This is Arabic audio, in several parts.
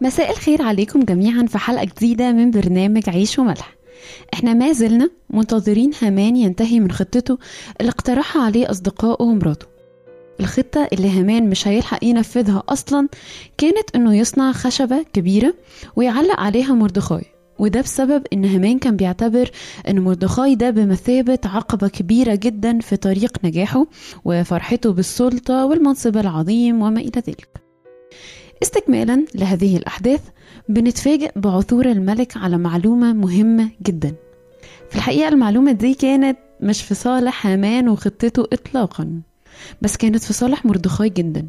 مساء الخير عليكم جميعا في حلقة جديدة من برنامج عيش وملح. إحنا ما زلنا منتظرين هامان ينتهي من خطته اللي اقترحها عليه أصدقائه ومراته. الخطة اللي هامان مش هيلحق ينفذها أصلا كانت إنه يصنع خشبة كبيرة ويعلق عليها مردخاي. وده بسبب إن هامان كان بيعتبر إن مردخاي ده بمثابة عقبة كبيرة جدا في طريق نجاحه وفرحته بالسلطة والمنصب العظيم وما إلى ذلك. استكمالا لهذه الأحداث بنتفاجئ بعثور الملك على معلومة مهمة جدا. في الحقيقة المعلومة دي كانت مش في صالح هامان وخطته إطلاقا بس كانت في صالح مردخاي جدا.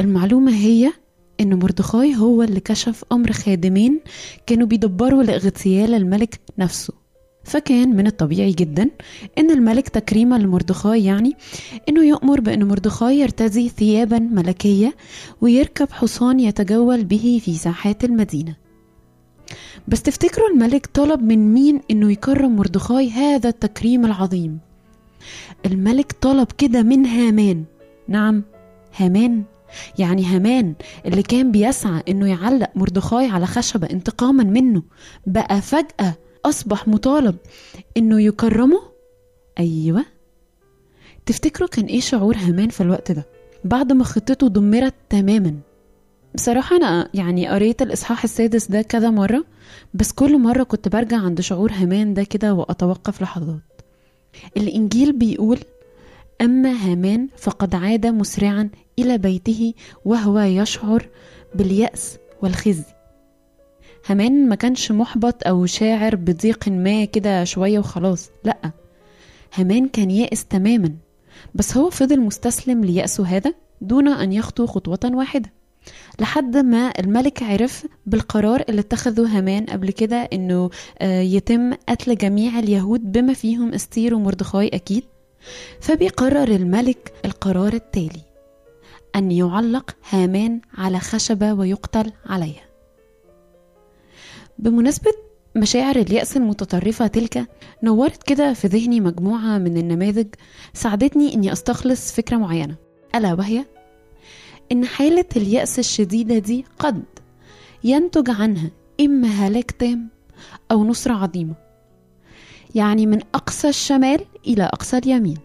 المعلومة هي إن مردخاي هو اللي كشف أمر خادمين كانوا بيدبروا لإغتيال الملك نفسه. فكان من الطبيعي جدا إن الملك تكريما لمردخاي يعني إنه يؤمر بأن مردخاي يرتدي ثيابا ملكية ويركب حصان يتجول به في ساحات المدينة. بس تفتكروا الملك طلب من مين إنه يكرم مردخاي هذا التكريم العظيم؟ الملك طلب كده من هامان. نعم هامان. يعني هامان اللي كان بيسعى إنه يعلق مردخاي على خشبة انتقاما منه. بقى فجأة أصبح مطالب إنه يكرمه؟ أيوه. تفتكروا كان إيه شعور هامان في الوقت ده؟ بعد ما خطته دمرت تماما. بصراحة أنا يعني قريت الإصحاح السادس ده كذا مرة بس كل مرة كنت برجع عند شعور هامان ده كده وأتوقف لحظات. الإنجيل بيقول أما هامان فقد عاد مسرعا إلى بيته وهو يشعر باليأس والخزي. هامان ما كانش محبط أو شاعر بضيق ما كده شوية وخلاص لأ. هامان كان يائس تماما. بس هو فضل مستسلم ليأسه هذا دون أن يخطو خطوة واحدة. لحد ما الملك عرف بالقرار اللي اتخذه هامان قبل كده إنه يتم قتل جميع اليهود بما فيهم أستير ومردخاي أكيد. فبيقرر الملك القرار التالي أن يعلق هامان على خشبة ويقتل عليها. بمناسبة مشاعر اليأس المتطرفة تلك نورت كده في ذهني مجموعة من النماذج ساعدتني إني أستخلص فكرة معينة ألا وهي إن حالة اليأس الشديدة دي قد ينتج عنها إما هلاك تام أو نصرة عظيمة يعني من أقصى الشمال إلى أقصى اليمين.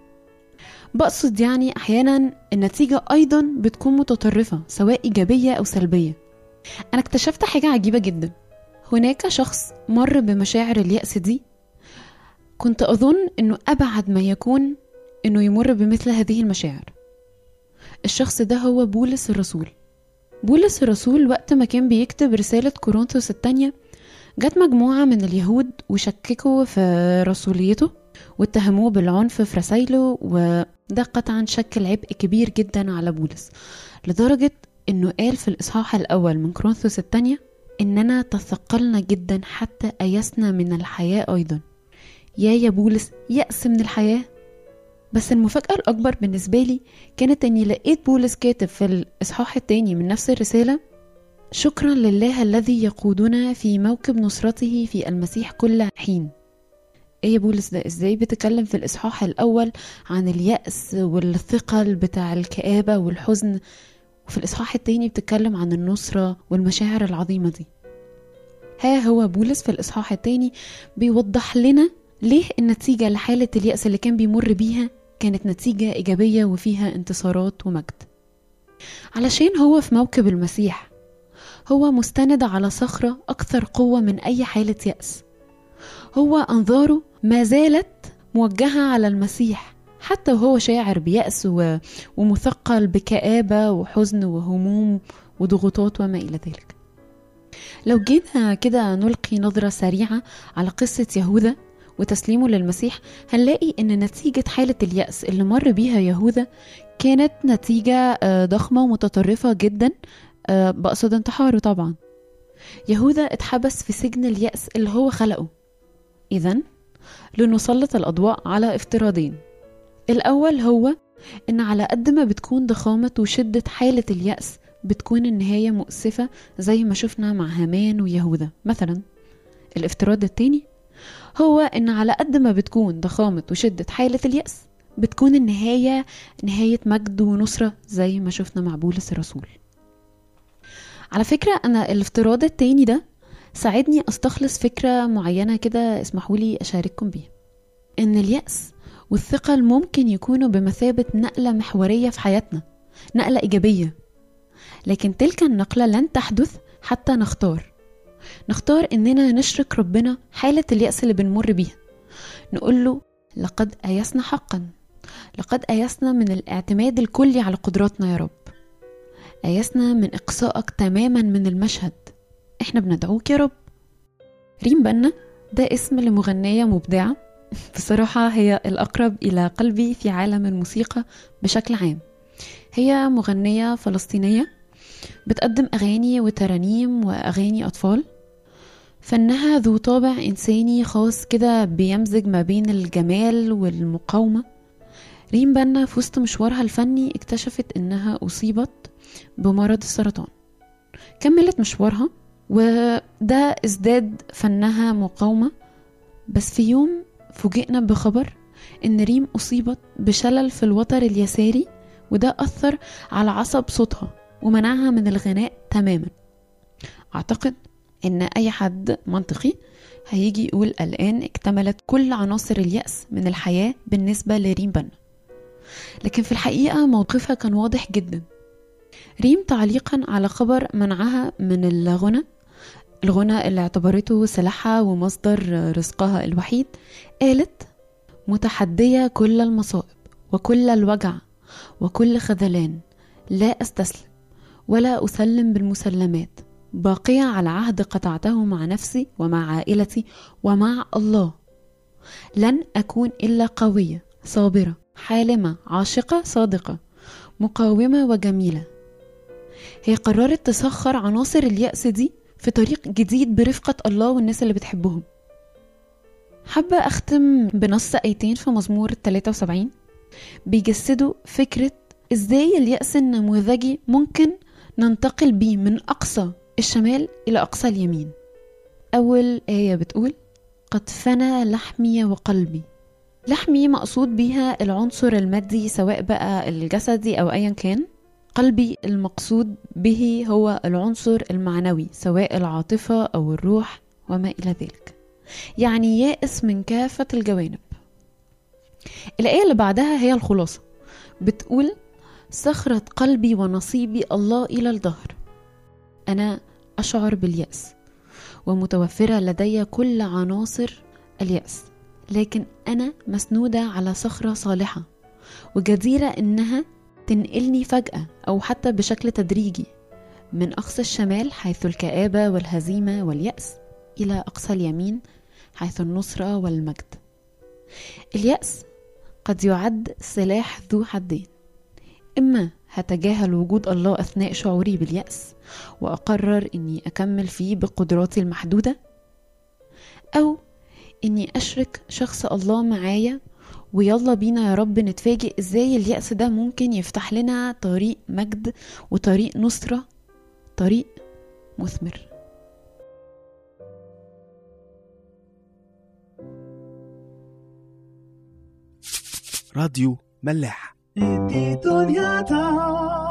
بقصد يعني أحيانا النتيجة أيضا بتكون متطرفة سواء إيجابية أو سلبية. أنا اكتشفت حاجة عجيبة جدا. هناك شخص مر بمشاعر اليأس دي. كنت أظن أنه أبعد ما يكون أنه يمر بمثل هذه المشاعر. الشخص ده هو بولس الرسول. بولس الرسول وقت ما كان بيكتب رسالة كورنثوس التانية جت مجموعة من اليهود وشككوا في رسوليته واتهموه بالعنف في رسايله وده قطعا شكل عبء كبير جدا على بولس لدرجة إنه قال في الإصحاح الأول من كورنثوس التانية إننا تثقلنا جدا حتى أيسنا من الحياة أيضا. يا يا بولس يأس من الحياة. بس المفاجأة الأكبر بالنسبة لي كانت إني لقيت بولس كاتب في الإصحاح التاني من نفس الرسالة شكرا لله الذي يقودنا في موكب نصرته في المسيح كل حين. إيه يا بولس ده إزاي بتتكلم في الإصحاح الأول عن اليأس والثقل بتاع الكآبة والحزن؟ وفي الإصحاح التاني بتتكلم عن النصرة والمشاعر العظيمة دي. ها هو بولس في الإصحاح التاني بيوضح لنا ليه النتيجة لحالة اليأس اللي كان بيمر بيها كانت نتيجة إيجابية وفيها انتصارات ومجد. علشان هو في موكب المسيح هو مستند على صخرة أكثر قوة من أي حالة يأس. هو أنظاره ما زالت موجهة على المسيح. حتى وهو شاعر بيأس ومثقل بكآبة وحزن وهموم وضغوطات وما إلى ذلك. لو جينا كده نلقي نظرة سريعة على قصة يهوذا وتسليمه للمسيح هنلاقي إن نتيجة حالة اليأس اللي مر بيها يهوذا كانت نتيجة ضخمة ومتطرفة جدا بقصد انتحاره طبعا. يهوذا اتحبس في سجن اليأس اللي هو خلقه. إذا لنسلط الأضواء على افتراضين. الأول هو إن على قد ما بتكون ضخامة وشدة حالة اليأس بتكون النهاية مؤسفة زي ما شفنا مع هامان ويهوذا. مثلا الافتراض التاني هو إن على قد ما بتكون ضخامة وشدة حالة اليأس بتكون النهاية نهاية مجد ونصرة زي ما شفنا مع بولس الرسول. على فكرة أنا الافتراض التاني ده ساعدني أستخلص فكرة معينة كده اسمحولي أشارككم بيها. إن اليأس والثقل ممكن يكونوا بمثابة نقلة محورية في حياتنا نقلة إيجابية. لكن تلك النقلة لن تحدث حتى نختار. نختار إننا نشرك ربنا حالة اليأس اللي بنمر بيها. نقول له لقد أيسنا حقا. لقد أيسنا من الاعتماد الكلي على قدراتنا يا رب. أيسنا من إقصائك تماما من المشهد. إحنا بندعوك يا رب. ريم بنا ده اسم لمغنية مبدعة. بصراحة هي الأقرب إلى قلبي في عالم الموسيقى بشكل عام. هي مغنية فلسطينية بتقدم أغاني وترانيم وأغاني أطفال. فنها ذو طابع إنساني خاص كده بيمزج ما بين الجمال والمقاومة. ريم بنا في وسط مشوارها الفني اكتشفت إنها أصيبت بمرض السرطان. كملت مشوارها وده ازداد فنها مقاومة. بس في يوم فوجئنا بخبر إن ريم أصيبت بشلل في الوتر اليساري وده أثر على عصب صوتها ومنعها من الغناء تماما. أعتقد إن أي حد منطقي هيجي يقول الآن اكتملت كل عناصر اليأس من الحياة بالنسبة لريم بنا. لكن في الحقيقة موقفها كان واضح جدا. ريم تعليقا على خبر منعها من الغنى الغنى اللي اعتبرته سلاحها ومصدر رزقها الوحيد قالت متحدية كل المصائب وكل الوجع وكل خذلان لا أستسلم ولا أسلم بالمسلمات باقية على عهد قطعته مع نفسي ومع عائلتي ومع الله. لن أكون إلا قوية صابرة حالمة عاشقة صادقة مقاومة وجميلة. هي قررت تسخر عناصر اليأس دي في طريق جديد برفقة الله والناس اللي بتحبهم. حابة أختم بنص آيتين في مزمور 73 بيجسدوا فكرة إزاي اليأس النموذجي ممكن ننتقل بيه من أقصى الشمال إلى أقصى اليمين. أول آية بتقول قد فنى لحمي وقلبي لحمي مقصود بيها العنصر المادي سواء بقى الجسدي أو أيا كان. قلبي المقصود به هو العنصر المعنوي سواء العاطفة أو الروح وما إلى ذلك. يعني يائس من كافة الجوانب. الآية اللي بعدها هي الخلاصة. بتقول صخرة قلبي ونصيبي الله إلى الظهر أنا أشعر باليأس ومتوفرة لدي كل عناصر اليأس. لكن أنا مسنودة على صخرة صالحة وجديرة إنها تنقلني فجأة أو حتى بشكل تدريجي من أقصى الشمال حيث الكآبة والهزيمة واليأس إلى أقصى اليمين حيث النصرة والمجد. اليأس قد يعد سلاح ذو حدين. إما هتجاهل وجود الله أثناء شعوري باليأس وأقرر إني أكمل فيه بقدراتي المحدودة أو إني أشرك شخص الله معايا ويلا بينا يا رب نتفاجئ إزاي اليأس ده ممكن يفتح لنا طريق مجد وطريق نصرة طريق مثمر. راديو ملاح. دي دنيا تا